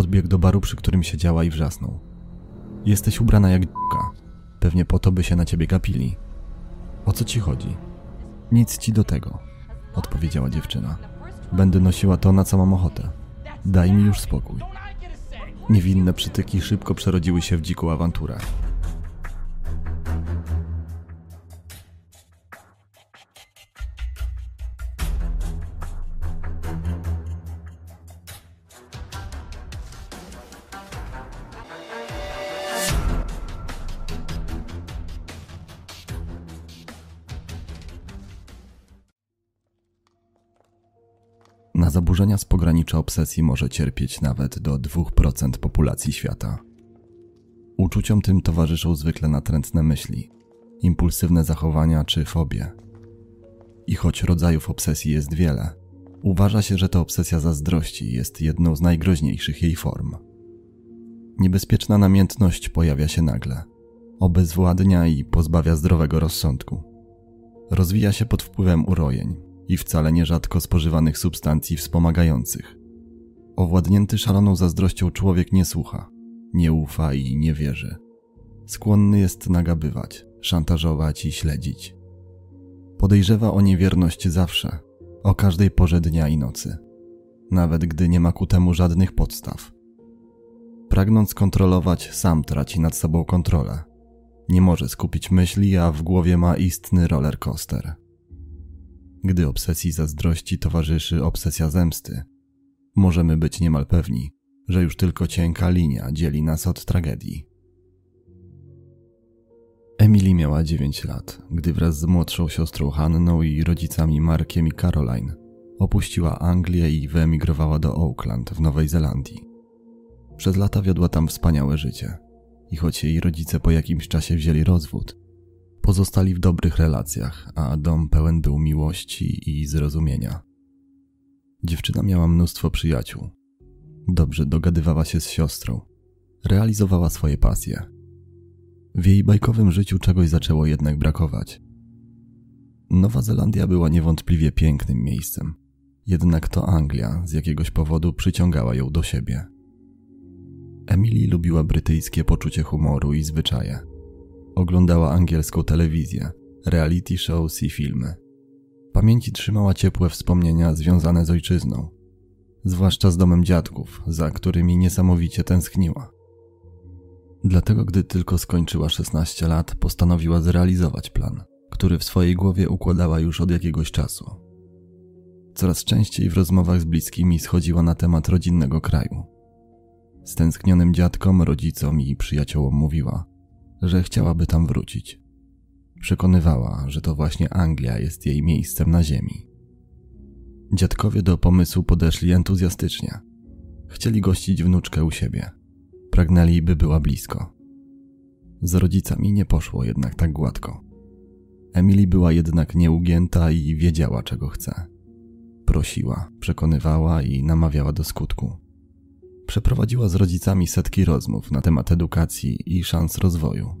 podbiegł do baru, przy którym siedziała i wrzasnął. Jesteś ubrana jak d***ka. Pewnie po to by się na ciebie gapili. O co ci chodzi? Nic ci do tego, odpowiedziała dziewczyna. Będę nosiła to, na co mam ochotę. Daj mi już spokój. Niewinne przytyki szybko przerodziły się w dziką awanturę. Obsesji może cierpieć nawet do 2% populacji świata. Uczuciom tym towarzyszą zwykle natrętne myśli, impulsywne zachowania czy fobie. I choć rodzajów obsesji jest wiele, uważa się, że to obsesja zazdrości jest jedną z najgroźniejszych jej form. Niebezpieczna namiętność pojawia się nagle, obezwładnia i pozbawia zdrowego rozsądku. Rozwija się pod wpływem urojeń, i wcale nierzadko spożywanych substancji wspomagających. Owładnięty szaloną zazdrością człowiek nie słucha, nie ufa i nie wierzy. Skłonny jest nagabywać, szantażować i śledzić. Podejrzewa o niewierność zawsze, o każdej porze dnia i nocy, nawet gdy nie ma ku temu żadnych podstaw. Pragnąc kontrolować, sam traci nad sobą kontrolę. Nie może skupić myśli, a w głowie ma istny roller coaster. Gdy obsesji zazdrości towarzyszy obsesja zemsty, możemy być niemal pewni, że już tylko cienka linia dzieli nas od tragedii. Emily miała 9 lat, gdy wraz z młodszą siostrą Hanną i rodzicami Markiem i Caroline opuściła Anglię i wyemigrowała do Auckland w Nowej Zelandii. Przez lata wiodła tam wspaniałe życie i choć jej rodzice po jakimś czasie wzięli rozwód, Pozostali w dobrych relacjach, a dom pełen był miłości i zrozumienia. Dziewczyna miała mnóstwo przyjaciół. Dobrze dogadywała się z siostrą. Realizowała swoje pasje. W jej bajkowym życiu czegoś zaczęło jednak brakować. Nowa Zelandia była niewątpliwie pięknym miejscem, jednak to Anglia z jakiegoś powodu przyciągała ją do siebie. Emily lubiła brytyjskie poczucie humoru i zwyczaje. Oglądała angielską telewizję, reality shows i filmy. Pamięci trzymała ciepłe wspomnienia związane z ojczyzną, zwłaszcza z domem dziadków, za którymi niesamowicie tęskniła. Dlatego, gdy tylko skończyła 16 lat, postanowiła zrealizować plan, który w swojej głowie układała już od jakiegoś czasu. Coraz częściej w rozmowach z bliskimi schodziła na temat rodzinnego kraju. Stęsknionym dziadkom, rodzicom i przyjaciołom mówiła, że chciałaby tam wrócić. Przekonywała, że to właśnie Anglia jest jej miejscem na ziemi. Dziadkowie do pomysłu podeszli entuzjastycznie. Chcieli gościć wnuczkę u siebie. Pragnęli, by była blisko. Z rodzicami nie poszło jednak tak gładko. Emily była jednak nieugięta i wiedziała, czego chce. Prosiła, przekonywała i namawiała do skutku. Przeprowadziła z rodzicami setki rozmów na temat edukacji i szans rozwoju.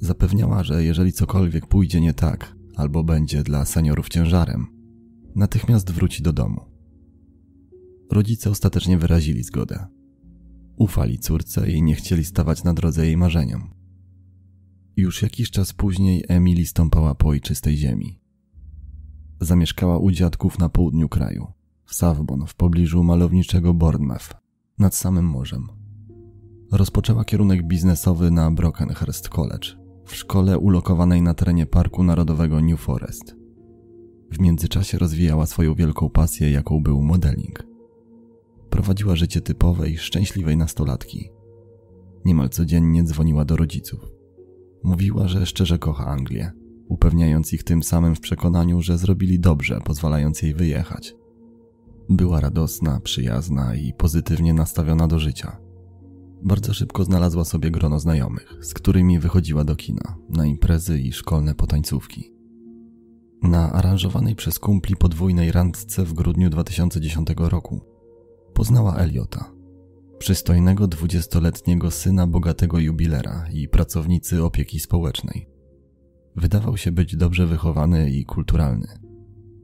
Zapewniała, że jeżeli cokolwiek pójdzie nie tak, albo będzie dla seniorów ciężarem, natychmiast wróci do domu. Rodzice ostatecznie wyrazili zgodę. Ufali córce i nie chcieli stawać na drodze jej marzeniom. Już jakiś czas później Emily stąpała po ojczystej ziemi. Zamieszkała u dziadków na południu kraju, w Savbon, w pobliżu malowniczego Bournemouth, nad samym morzem. Rozpoczęła kierunek biznesowy na Brockenhurst College, w szkole ulokowanej na terenie Parku Narodowego New Forest. W międzyczasie rozwijała swoją wielką pasję, jaką był modeling. Prowadziła życie typowej, szczęśliwej nastolatki. Niemal codziennie dzwoniła do rodziców. Mówiła, że szczerze kocha Anglię, upewniając ich tym samym w przekonaniu, że zrobili dobrze, pozwalając jej wyjechać. Była radosna, przyjazna i pozytywnie nastawiona do życia. Bardzo szybko znalazła sobie grono znajomych, z którymi wychodziła do kina, na imprezy i szkolne potańcówki. Na aranżowanej przez kumpli podwójnej randce w grudniu 2010 roku poznała Eliota, przystojnego dwudziestoletniego syna bogatego jubilera i pracownicy opieki społecznej. Wydawał się być dobrze wychowany i kulturalny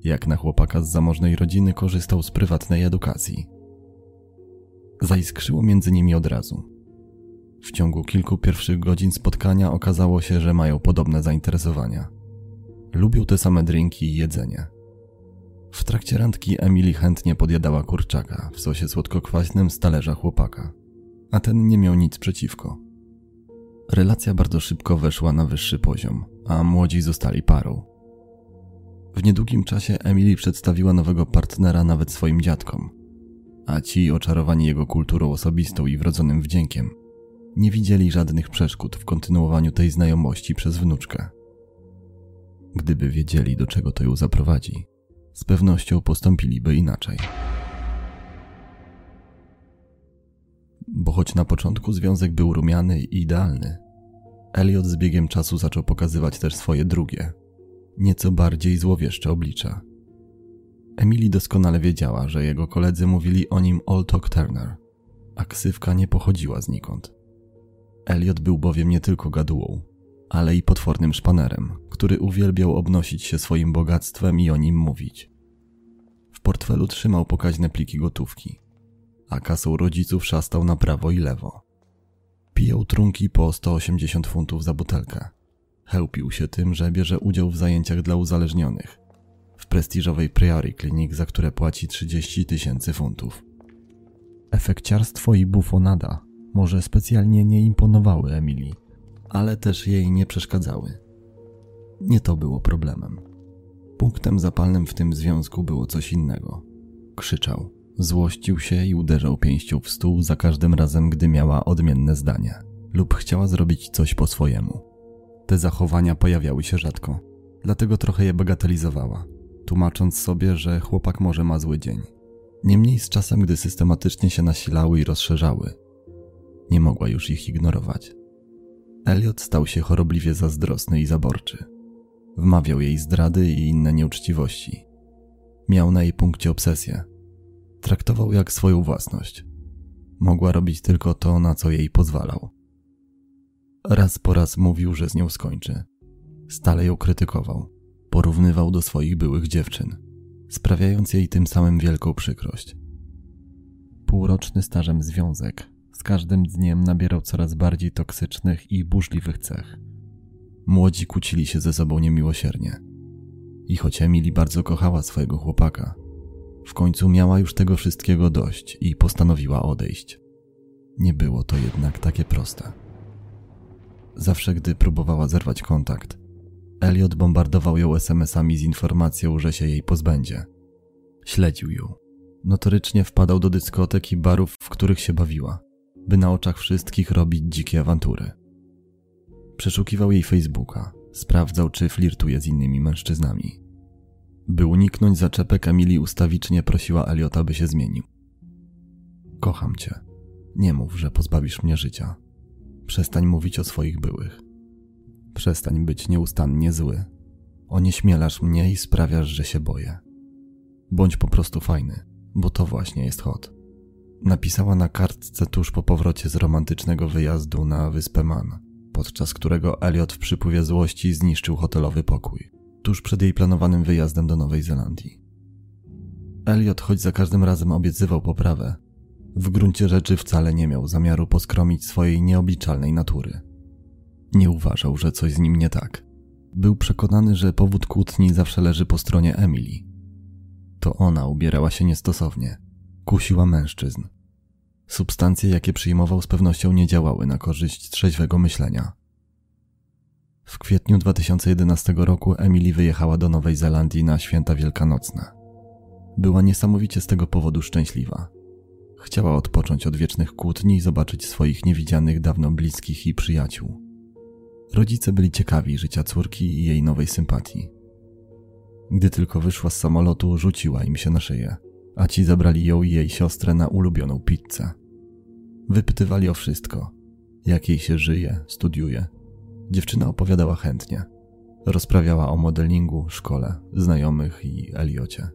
jak na chłopaka z zamożnej rodziny korzystał z prywatnej edukacji. Zaiskrzyło między nimi od razu. W ciągu kilku pierwszych godzin spotkania okazało się, że mają podobne zainteresowania. Lubią te same drinki i jedzenie. W trakcie randki Emily chętnie podjadała kurczaka w sosie słodko-kwaśnym z talerza chłopaka, a ten nie miał nic przeciwko. Relacja bardzo szybko weszła na wyższy poziom, a młodzi zostali parą. W niedługim czasie Emily przedstawiła nowego partnera nawet swoim dziadkom, a ci, oczarowani jego kulturą osobistą i wrodzonym wdziękiem, nie widzieli żadnych przeszkód w kontynuowaniu tej znajomości przez wnuczkę. Gdyby wiedzieli, do czego to ją zaprowadzi, z pewnością postąpiliby inaczej. Bo choć na początku związek był rumiany i idealny, Elliot z biegiem czasu zaczął pokazywać też swoje drugie, nieco bardziej złowieszcze oblicze. Emily doskonale wiedziała, że jego koledzy mówili o nim Old Talk Turner, a ksywka nie pochodziła znikąd. Elliot był bowiem nie tylko gadułą, ale i potwornym szpanerem, który uwielbiał obnosić się swoim bogactwem i o nim mówić. W portfelu trzymał pokaźne pliki gotówki, a kasą rodziców szastał na prawo i lewo. Pijał trunki po 180 funtów za butelkę. Chełpił się tym, że bierze udział w zajęciach dla uzależnionych w prestiżowej Priory Clinic, za które płaci 30 tysięcy funtów. Efekciarstwo i bufonada może specjalnie nie imponowały Emilii, ale też jej nie przeszkadzały. Nie to było problemem. Punktem zapalnym w tym związku było coś innego. Krzyczał, złościł się i uderzał pięścią w stół za każdym razem, gdy miała odmienne zdanie lub chciała zrobić coś po swojemu. Te zachowania pojawiały się rzadko, dlatego trochę je bagatelizowała, tłumacząc sobie, że chłopak może ma zły dzień. Niemniej z czasem, gdy systematycznie się nasilały i rozszerzały, nie mogła już ich ignorować. Elliot stał się chorobliwie zazdrosny i zaborczy. Wmawiał jej zdrady i inne nieuczciwości. Miał na jej punkcie obsesję. Traktował jak swoją własność. Mogła robić tylko to, na co jej pozwalał. Raz po raz mówił, że z nią skończy. Stale ją krytykował. Porównywał do swoich byłych dziewczyn, sprawiając jej tym samym wielką przykrość. Półroczny stażem związek z każdym dniem nabierał coraz bardziej toksycznych i burzliwych cech. Młodzi kłócili się ze sobą niemiłosiernie. I choć Emily bardzo kochała swojego chłopaka, w końcu miała już tego wszystkiego dość i postanowiła odejść. Nie było to jednak takie proste. Zawsze gdy próbowała zerwać kontakt, Elliot bombardował ją SMS-ami z informacją, że się jej pozbędzie. Śledził ją. Notorycznie wpadał do dyskotek i barów, w których się bawiła by na oczach wszystkich robić dzikie awantury. Przeszukiwał jej Facebooka, sprawdzał, czy flirtuje z innymi mężczyznami. By uniknąć zaczepek, Emily ustawicznie prosiła Eliota, by się zmienił. Kocham cię. Nie mów, że pozbawisz mnie życia. Przestań mówić o swoich byłych. Przestań być nieustannie zły. Onieśmielasz mnie i sprawiasz, że się boję. Bądź po prostu fajny, bo to właśnie jest hot. Napisała na kartce tuż po powrocie z romantycznego wyjazdu na wyspę Man, podczas którego Elliot w przypływie złości zniszczył hotelowy pokój, tuż przed jej planowanym wyjazdem do Nowej Zelandii. Elliot, choć za każdym razem obiecywał poprawę, w gruncie rzeczy wcale nie miał zamiaru poskromić swojej nieobliczalnej natury. Nie uważał, że coś z nim nie tak. Był przekonany, że powód kłótni zawsze leży po stronie Emily. To ona ubierała się niestosownie, kusiła mężczyzn, Substancje, jakie przyjmował, z pewnością nie działały na korzyść trzeźwego myślenia. W kwietniu 2011 roku Emily wyjechała do Nowej Zelandii na święta wielkanocne. Była niesamowicie z tego powodu szczęśliwa. Chciała odpocząć od wiecznych kłótni i zobaczyć swoich niewidzianych dawno bliskich i przyjaciół. Rodzice byli ciekawi życia córki i jej nowej sympatii. Gdy tylko wyszła z samolotu, rzuciła im się na szyję a ci zabrali ją i jej siostrę na ulubioną pizzę. Wypytywali o wszystko, jak jej się żyje, studiuje. Dziewczyna opowiadała chętnie. Rozprawiała o modelingu, szkole, znajomych i Eliocie.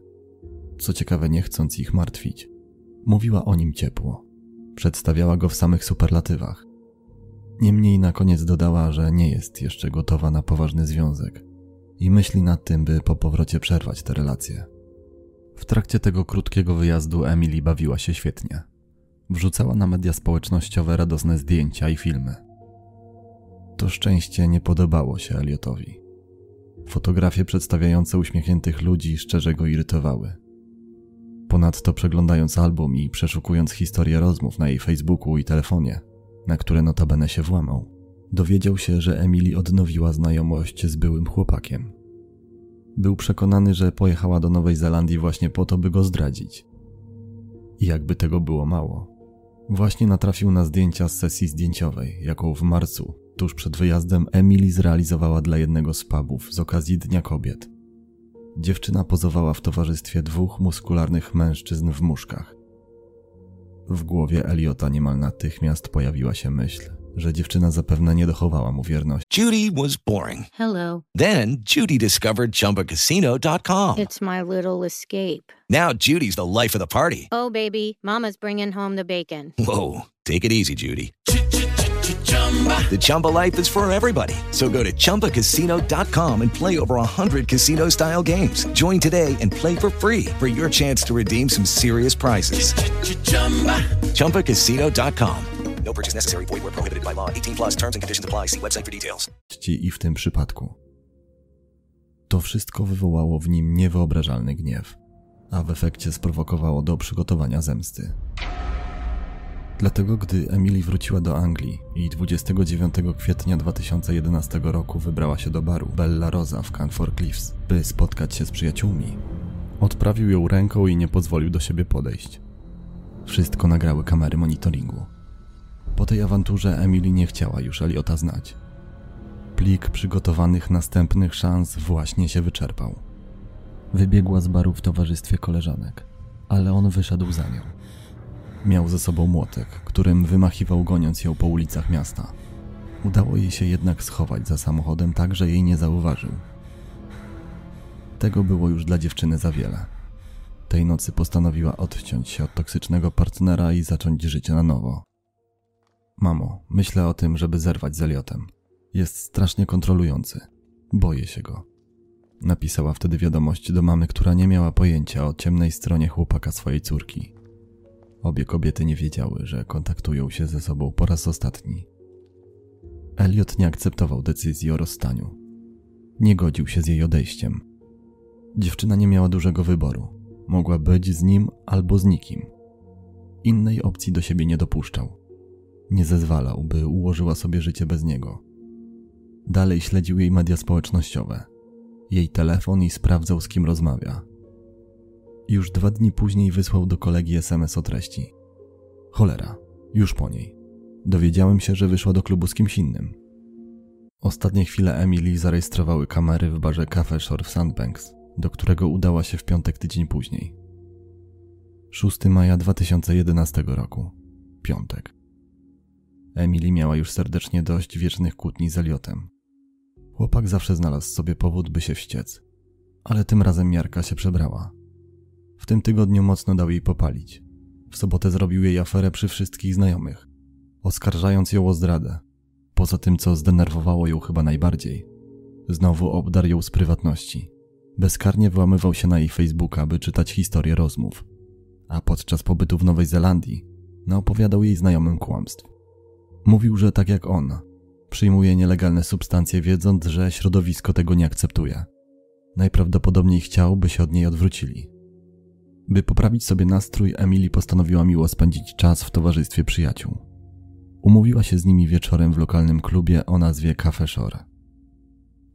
Co ciekawe, nie chcąc ich martwić, mówiła o nim ciepło. Przedstawiała go w samych superlatywach. Niemniej na koniec dodała, że nie jest jeszcze gotowa na poważny związek i myśli nad tym, by po powrocie przerwać te relacje. W trakcie tego krótkiego wyjazdu Emily bawiła się świetnie. Wrzucała na media społecznościowe radosne zdjęcia i filmy. To szczęście nie podobało się Eliotowi. Fotografie przedstawiające uśmiechniętych ludzi szczerze go irytowały. Ponadto przeglądając album i przeszukując historię rozmów na jej Facebooku i telefonie, na które notabene się włamał, dowiedział się, że Emily odnowiła znajomość z byłym chłopakiem. Był przekonany, że pojechała do Nowej Zelandii właśnie po to, by go zdradzić. I jakby tego było mało, właśnie natrafił na zdjęcia z sesji zdjęciowej, jaką w marcu, tuż przed wyjazdem, Emily zrealizowała dla jednego z pubów z okazji Dnia Kobiet. Dziewczyna pozowała w towarzystwie dwóch muskularnych mężczyzn w muszkach. W głowie Eliota niemal natychmiast pojawiła się myśl, że dziewczyna zapewne nie dochowała mu wierności. Judy was boring. Hello. Then Judy discovered ChumbaCasino.com. It's my little escape. Now Judy's the life of the party. Oh, baby, Mama's bringing home the bacon. Whoa, take it easy, Judy. The Chumba life is for everybody. So go to ChumbaCasino.com and play over 100 casino-style games. Join today and play for free for your chance to redeem some serious prizes. ChumbaCasino.com. No purchase necessary. Void where prohibited by law. 18 plus terms and conditions apply. See website for details. i w tym przypadku. To wszystko wywołało w nim niewyobrażalny gniew, a w efekcie sprowokowało do przygotowania zemsty. Dlatego, gdy Emily wróciła do Anglii i 29 kwietnia 2011 roku wybrała się do baru Bella Rosa w Canfor Cliffs, by spotkać się z przyjaciółmi, odprawił ją ręką i nie pozwolił do siebie podejść. Wszystko nagrały kamery monitoringu. Po tej awanturze Emily nie chciała już Eliota znać. Plik przygotowanych następnych szans właśnie się wyczerpał. Wybiegła z baru w towarzystwie koleżanek, ale on wyszedł za nią. Miał ze sobą młotek, którym wymachiwał goniąc ją po ulicach miasta. Udało jej się jednak schować za samochodem tak, że jej nie zauważył. Tego było już dla dziewczyny za wiele. Tej nocy postanowiła odciąć się od toksycznego partnera i zacząć życie na nowo. Mamo, myślę o tym, żeby zerwać z Eliotem. Jest strasznie kontrolujący. Boję się go. Napisała wtedy wiadomość do mamy, która nie miała pojęcia o ciemnej stronie chłopaka swojej córki. Obie kobiety nie wiedziały, że kontaktują się ze sobą po raz ostatni. Elliot nie akceptował decyzji o rozstaniu. Nie godził się z jej odejściem. Dziewczyna nie miała dużego wyboru. Mogła być z nim albo z nikim. Innej opcji do siebie nie dopuszczał. Nie zezwalał, by ułożyła sobie życie bez niego. Dalej śledził jej media społecznościowe, jej telefon i sprawdzał, z kim rozmawia. Już dwa dni później wysłał do kolegi SMS o treści. Cholera, już po niej. Dowiedziałem się, że wyszła do klubu z kimś innym. Ostatnie chwile Emily zarejestrowały kamery w barze Cafe Shore w Sandbanks, do którego udała się w piątek tydzień później. 6 maja 2011 roku. Piątek. Emily miała już serdecznie dość wiecznych kłótni z Eliotem. Chłopak zawsze znalazł sobie powód, by się wściec. Ale tym razem miarka się przebrała. W tym tygodniu mocno dał jej popalić. W sobotę zrobił jej aferę przy wszystkich znajomych, oskarżając ją o zdradę. Poza tym, co zdenerwowało ją chyba najbardziej, znowu obdarł ją z prywatności. Bezkarnie wyłamywał się na jej Facebooka, by czytać historię rozmów. A podczas pobytu w Nowej Zelandii naopowiadał jej znajomym kłamstw. Mówił, że tak jak on, przyjmuje nielegalne substancje, wiedząc, że środowisko tego nie akceptuje. Najprawdopodobniej chciał, by się od niej odwrócili. By poprawić sobie nastrój, Emily postanowiła miło spędzić czas w towarzystwie przyjaciół. Umówiła się z nimi wieczorem w lokalnym klubie o nazwie Cafe Shore.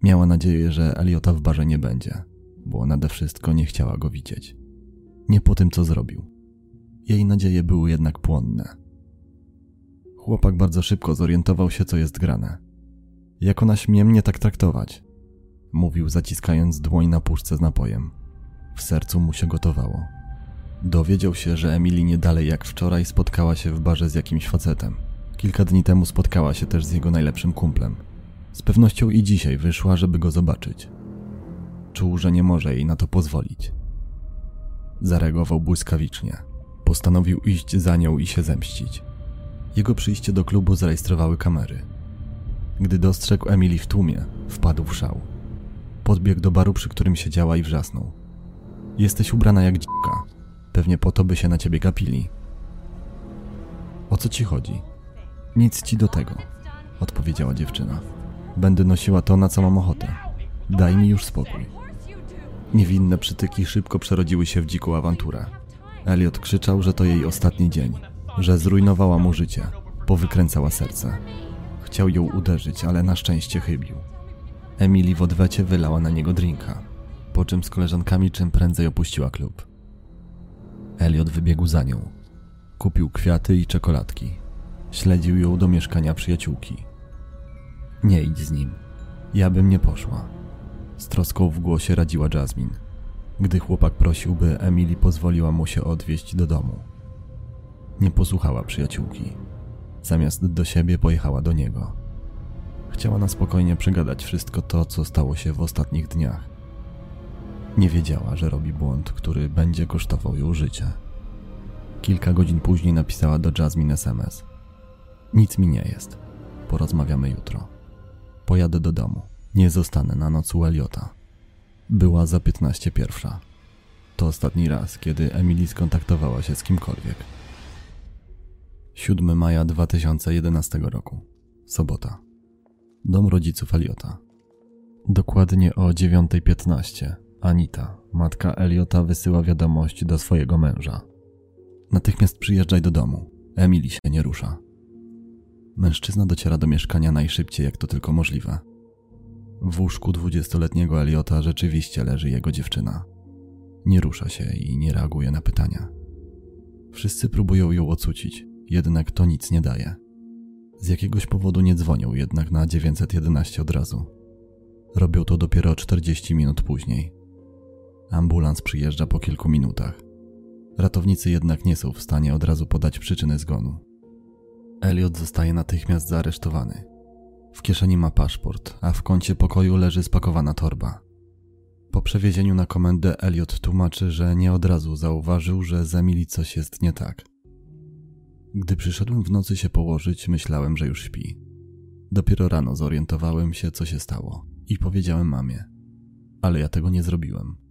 Miała nadzieję, że Eliota w barze nie będzie, bo nade wszystko nie chciała go widzieć. Nie po tym, co zrobił. Jej nadzieje były jednak płonne. Chłopak bardzo szybko zorientował się, co jest grane. Jak ona śmie mnie tak traktować? Mówił, zaciskając dłoń na puszce z napojem. W sercu mu się gotowało. Dowiedział się, że Emily nie dalej jak wczoraj spotkała się w barze z jakimś facetem. Kilka dni temu spotkała się też z jego najlepszym kumplem. Z pewnością i dzisiaj wyszła, żeby go zobaczyć. Czuł, że nie może jej na to pozwolić. Zareagował błyskawicznie. Postanowił iść za nią i się zemścić. Jego przyjście do klubu zarejestrowały kamery. Gdy dostrzegł Emily w tłumie, wpadł w szał. Podbiegł do baru, przy którym siedziała i wrzasnął. Jesteś ubrana jak dzika. Pewnie po to, by się na ciebie gapili. O co ci chodzi? Nic ci do tego, odpowiedziała dziewczyna. Będę nosiła to, na co mam ochotę. Daj mi już spokój. Niewinne przytyki szybko przerodziły się w dziką awanturę. Elliot krzyczał, że to jej ostatni dzień, że zrujnowała mu życie, powykręcała serce. Chciał ją uderzyć, ale na szczęście chybił. Emily w odwecie wylała na niego drinka, po czym z koleżankami czym prędzej opuściła klub. Elliot wybiegł za nią. Kupił kwiaty i czekoladki. Śledził ją do mieszkania przyjaciółki. Nie idź z nim. Ja bym nie poszła. Z troską w głosie radziła Jasmine, gdy chłopak prosił, by Emily pozwoliła mu się odwieźć do domu. Nie posłuchała przyjaciółki. Zamiast do siebie pojechała do niego. Chciała na spokojnie przegadać wszystko to, co stało się w ostatnich dniach. Nie wiedziała, że robi błąd, który będzie kosztował ją życie. Kilka godzin później napisała do Jasmine SMS. Nic mi nie jest. Porozmawiamy jutro. Pojadę do domu. Nie zostanę na noc u Eliota. Była za 15 pierwsza. To ostatni raz, kiedy Emily skontaktowała się z kimkolwiek. 7 maja 2011 roku. Sobota. Dom rodziców Eliota. Dokładnie o 9.15 Anita, matka Eliota, wysyła wiadomość do swojego męża. Natychmiast przyjeżdżaj do domu. Emily się nie rusza. Mężczyzna dociera do mieszkania najszybciej, jak to tylko możliwe. W łóżku dwudziestoletniego Eliota rzeczywiście leży jego dziewczyna. Nie rusza się i nie reaguje na pytania. Wszyscy próbują ją ocucić, jednak to nic nie daje. Z jakiegoś powodu nie dzwonią jednak na 911 od razu. Robią to dopiero 40 minut później. Ambulans przyjeżdża po kilku minutach. Ratownicy jednak nie są w stanie od razu podać przyczyny zgonu. Elliot zostaje natychmiast zaaresztowany. W kieszeni ma paszport, a w kącie pokoju leży spakowana torba. Po przewiezieniu na komendę Elliot tłumaczy, że nie od razu zauważył, że z Emily coś jest nie tak. Gdy przyszedłem w nocy się położyć, myślałem, że już śpi. Dopiero rano zorientowałem się, co się stało i powiedziałem mamie. Ale ja tego nie zrobiłem.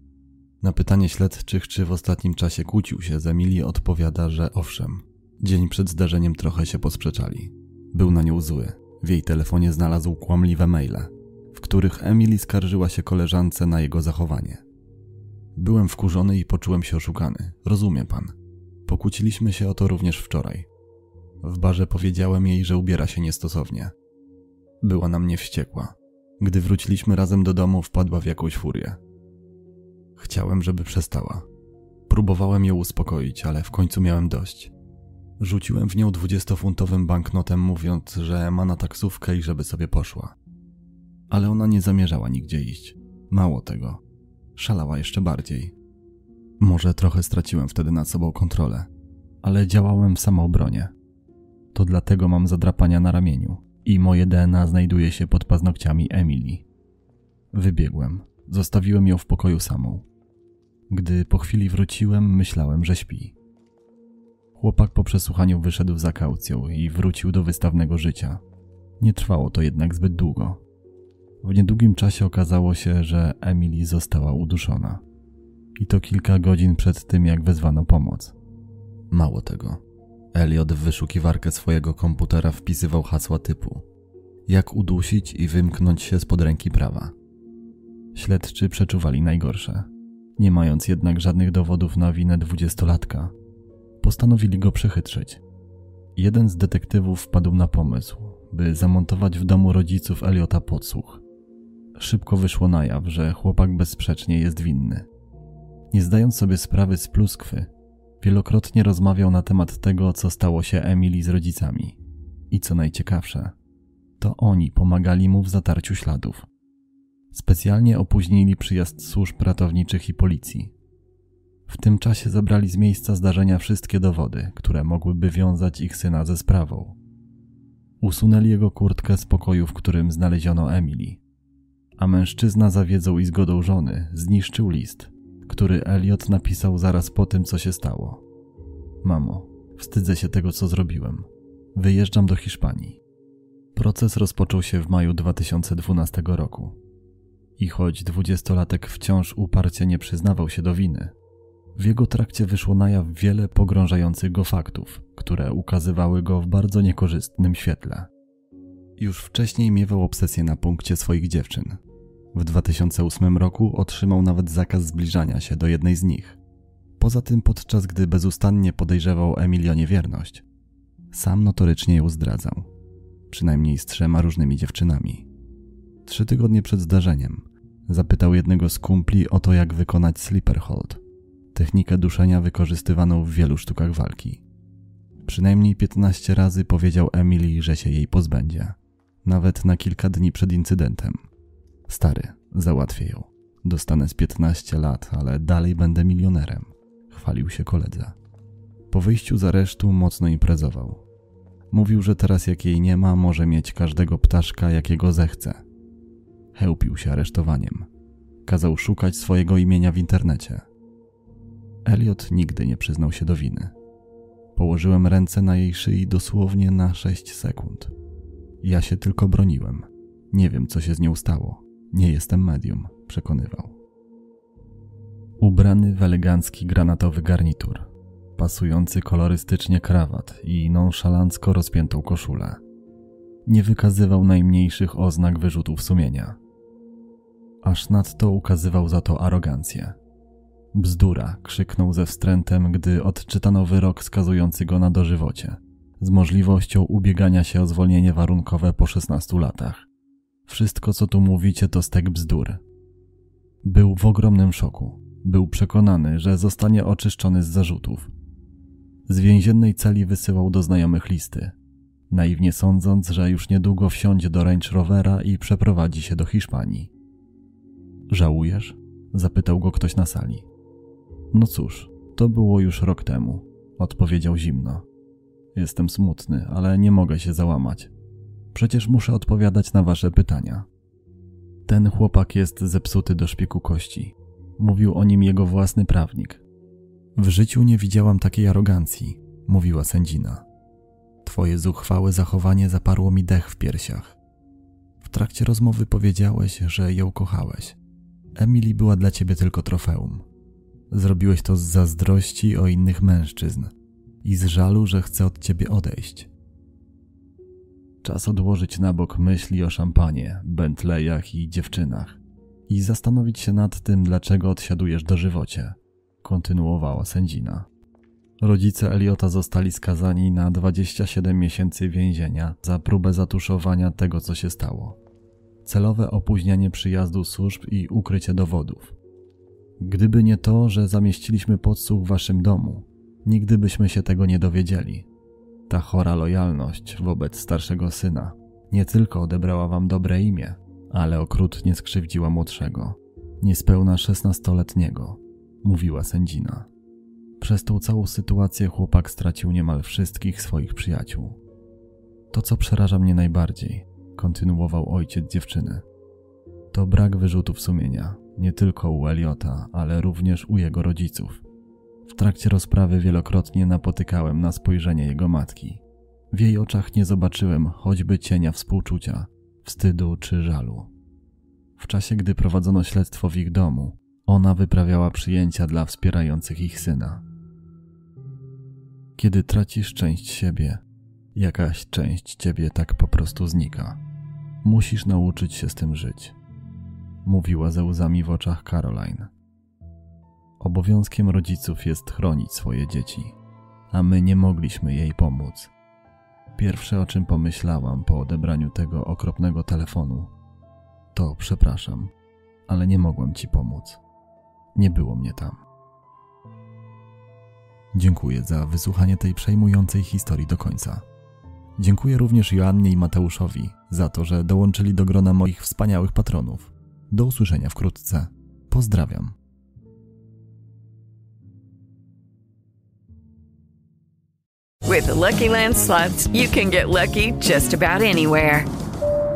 Na pytanie śledczych, czy w ostatnim czasie kłócił się z Emily, odpowiada, że owszem. Dzień przed zdarzeniem trochę się posprzeczali. Był na nią zły. W jej telefonie znalazł kłamliwe maile, w których Emily skarżyła się koleżance na jego zachowanie. Byłem wkurzony i poczułem się oszukany. Rozumie pan. Pokłóciliśmy się o to również wczoraj. W barze powiedziałem jej, że ubiera się niestosownie. Była na mnie wściekła. Gdy wróciliśmy razem do domu, wpadła w jakąś furię. Chciałem, żeby przestała. Próbowałem ją uspokoić, ale w końcu miałem dość. Rzuciłem w nią dwudziestofuntowym banknotem, mówiąc, że ma na taksówkę i żeby sobie poszła. Ale ona nie zamierzała nigdzie iść. Mało tego. Szalała jeszcze bardziej. Może trochę straciłem wtedy nad sobą kontrolę, ale działałem w samoobronie. To dlatego mam zadrapania na ramieniu i moje DNA znajduje się pod paznokciami Emily. Wybiegłem. Zostawiłem ją w pokoju samą. Gdy po chwili wróciłem, myślałem, że śpi. Chłopak po przesłuchaniu wyszedł za kaucją i wrócił do wystawnego życia. Nie trwało to jednak zbyt długo. W niedługim czasie okazało się, że Emily została uduszona. I to kilka godzin przed tym, jak wezwano pomoc. Mało tego. Elliot w wyszukiwarkę swojego komputera wpisywał hasła typu jak udusić i wymknąć się spod ręki prawa. Śledczy przeczuwali najgorsze. Nie mając jednak żadnych dowodów na winę dwudziestolatka, postanowili go przechytrzyć. Jeden z detektywów wpadł na pomysł, by zamontować w domu rodziców Eliota podsłuch. Szybko wyszło na jaw, że chłopak bezsprzecznie jest winny. Nie zdając sobie sprawy z pluskwy, wielokrotnie rozmawiał na temat tego, co stało się Emily z rodzicami. I co najciekawsze, to oni pomagali mu w zatarciu śladów. Specjalnie opóźnili przyjazd służb ratowniczych i policji. W tym czasie zabrali z miejsca zdarzenia wszystkie dowody, które mogłyby wiązać ich syna ze sprawą. Usunęli jego kurtkę z pokoju, w którym znaleziono Emily. A mężczyzna za wiedzą i zgodą żony zniszczył list, który Elliot napisał zaraz po tym, co się stało. Mamo, wstydzę się tego, co zrobiłem. Wyjeżdżam do Hiszpanii. Proces rozpoczął się w maju 2012 roku. I choć dwudziestolatek wciąż uparcie nie przyznawał się do winy, W jego trakcie wyszło na jaw wiele pogrążających go faktów, które ukazywały go w bardzo niekorzystnym świetle. Już wcześniej miewał obsesję na punkcie swoich dziewczyn. W 2008 roku otrzymał nawet zakaz zbliżania się do jednej z nich. Poza tym, podczas gdy bezustannie podejrzewał Emilii o niewierność, sam notorycznie ją zdradzał. Przynajmniej z trzema różnymi dziewczynami. Trzy tygodnie przed zdarzeniem zapytał jednego z kumpli o to, jak wykonać sleeper hold, technikę duszenia wykorzystywaną w wielu sztukach walki. Przynajmniej 15 razy powiedział Emily, że się jej pozbędzie. Nawet na kilka dni przed incydentem. Stary, załatwię ją. Dostanę z 15 lat, ale dalej będę milionerem. Chwalił się koledze. Po wyjściu z aresztu mocno imprezował. Mówił, że teraz jak jej nie ma, może mieć każdego ptaszka, jakiego zechce. Chełpił się aresztowaniem. Kazał szukać swojego imienia w internecie. Elliot nigdy nie przyznał się do winy. Położyłem ręce na jej szyi dosłownie na 6 sekund. Ja się tylko broniłem. Nie wiem, co się z nią stało. Nie jestem medium, przekonywał. Ubrany w elegancki granatowy garnitur, pasujący kolorystycznie krawat i nonszalancko rozpiętą koszulę. Nie wykazywał najmniejszych oznak wyrzutów sumienia. Aż nadto ukazywał za to arogancję. Bzdura, krzyknął ze wstrętem, gdy odczytano wyrok skazujący go na dożywocie, z możliwością ubiegania się o zwolnienie warunkowe po 16 latach. Wszystko, co tu mówicie, to stek bzdur. Był w ogromnym szoku. Był przekonany, że zostanie oczyszczony z zarzutów. Z więziennej celi wysyłał do znajomych listy, naiwnie sądząc, że już niedługo wsiądzie do Range Rovera i przeprowadzi się do Hiszpanii. Żałujesz? zapytał go ktoś na sali. No cóż, to było już rok temu, odpowiedział zimno. Jestem smutny, ale nie mogę się załamać. Przecież muszę odpowiadać na wasze pytania. Ten chłopak jest zepsuty do szpiku kości. Mówił o nim jego własny prawnik. W życiu nie widziałam takiej arogancji, mówiła sędzina. Twoje zuchwałe zachowanie zaparło mi dech w piersiach. W trakcie rozmowy powiedziałeś, że ją kochałeś. Emily była dla ciebie tylko trofeum. Zrobiłeś to z zazdrości o innych mężczyzn i z żalu, że chce od ciebie odejść. Czas odłożyć na bok myśli o szampanie, Bentleyach i dziewczynach i zastanowić się nad tym, dlaczego odsiadujesz dożywocie, kontynuowała sędzina. Rodzice Eliota zostali skazani na 27 miesięcy więzienia za próbę zatuszowania tego, co się stało. Celowe opóźnianie przyjazdu służb i ukrycie dowodów. Gdyby nie to, że zamieściliśmy podsłuch w waszym domu, nigdy byśmy się tego nie dowiedzieli. Ta chora lojalność wobec starszego syna nie tylko odebrała wam dobre imię, ale okrutnie skrzywdziła młodszego, niespełna szesnastoletniego, mówiła sędzina. Przez tą całą sytuację chłopak stracił niemal wszystkich swoich przyjaciół. To, co przeraża mnie najbardziej, kontynuował ojciec dziewczyny, to brak wyrzutów sumienia, nie tylko u Eliota, ale również u jego rodziców. W trakcie rozprawy wielokrotnie napotykałem na spojrzenie jego matki. W jej oczach nie zobaczyłem choćby cienia współczucia, wstydu czy żalu. W czasie, gdy prowadzono śledztwo w ich domu, ona wyprawiała przyjęcia dla wspierających ich syna. Kiedy tracisz część siebie, jakaś część ciebie tak po prostu znika. Musisz nauczyć się z tym żyć, mówiła ze łzami w oczach Caroline. Obowiązkiem rodziców jest chronić swoje dzieci, a my nie mogliśmy jej pomóc. Pierwsze o czym pomyślałam po odebraniu tego okropnego telefonu to przepraszam, ale nie mogłem ci pomóc. Nie było mnie tam. Dziękuję za wysłuchanie tej przejmującej historii do końca. Dziękuję również Joannie i Mateuszowi za to, że dołączyli do grona moich wspaniałych patronów. Do usłyszenia wkrótce. Pozdrawiam. With the Lucky Land slots, you can get lucky just about anywhere.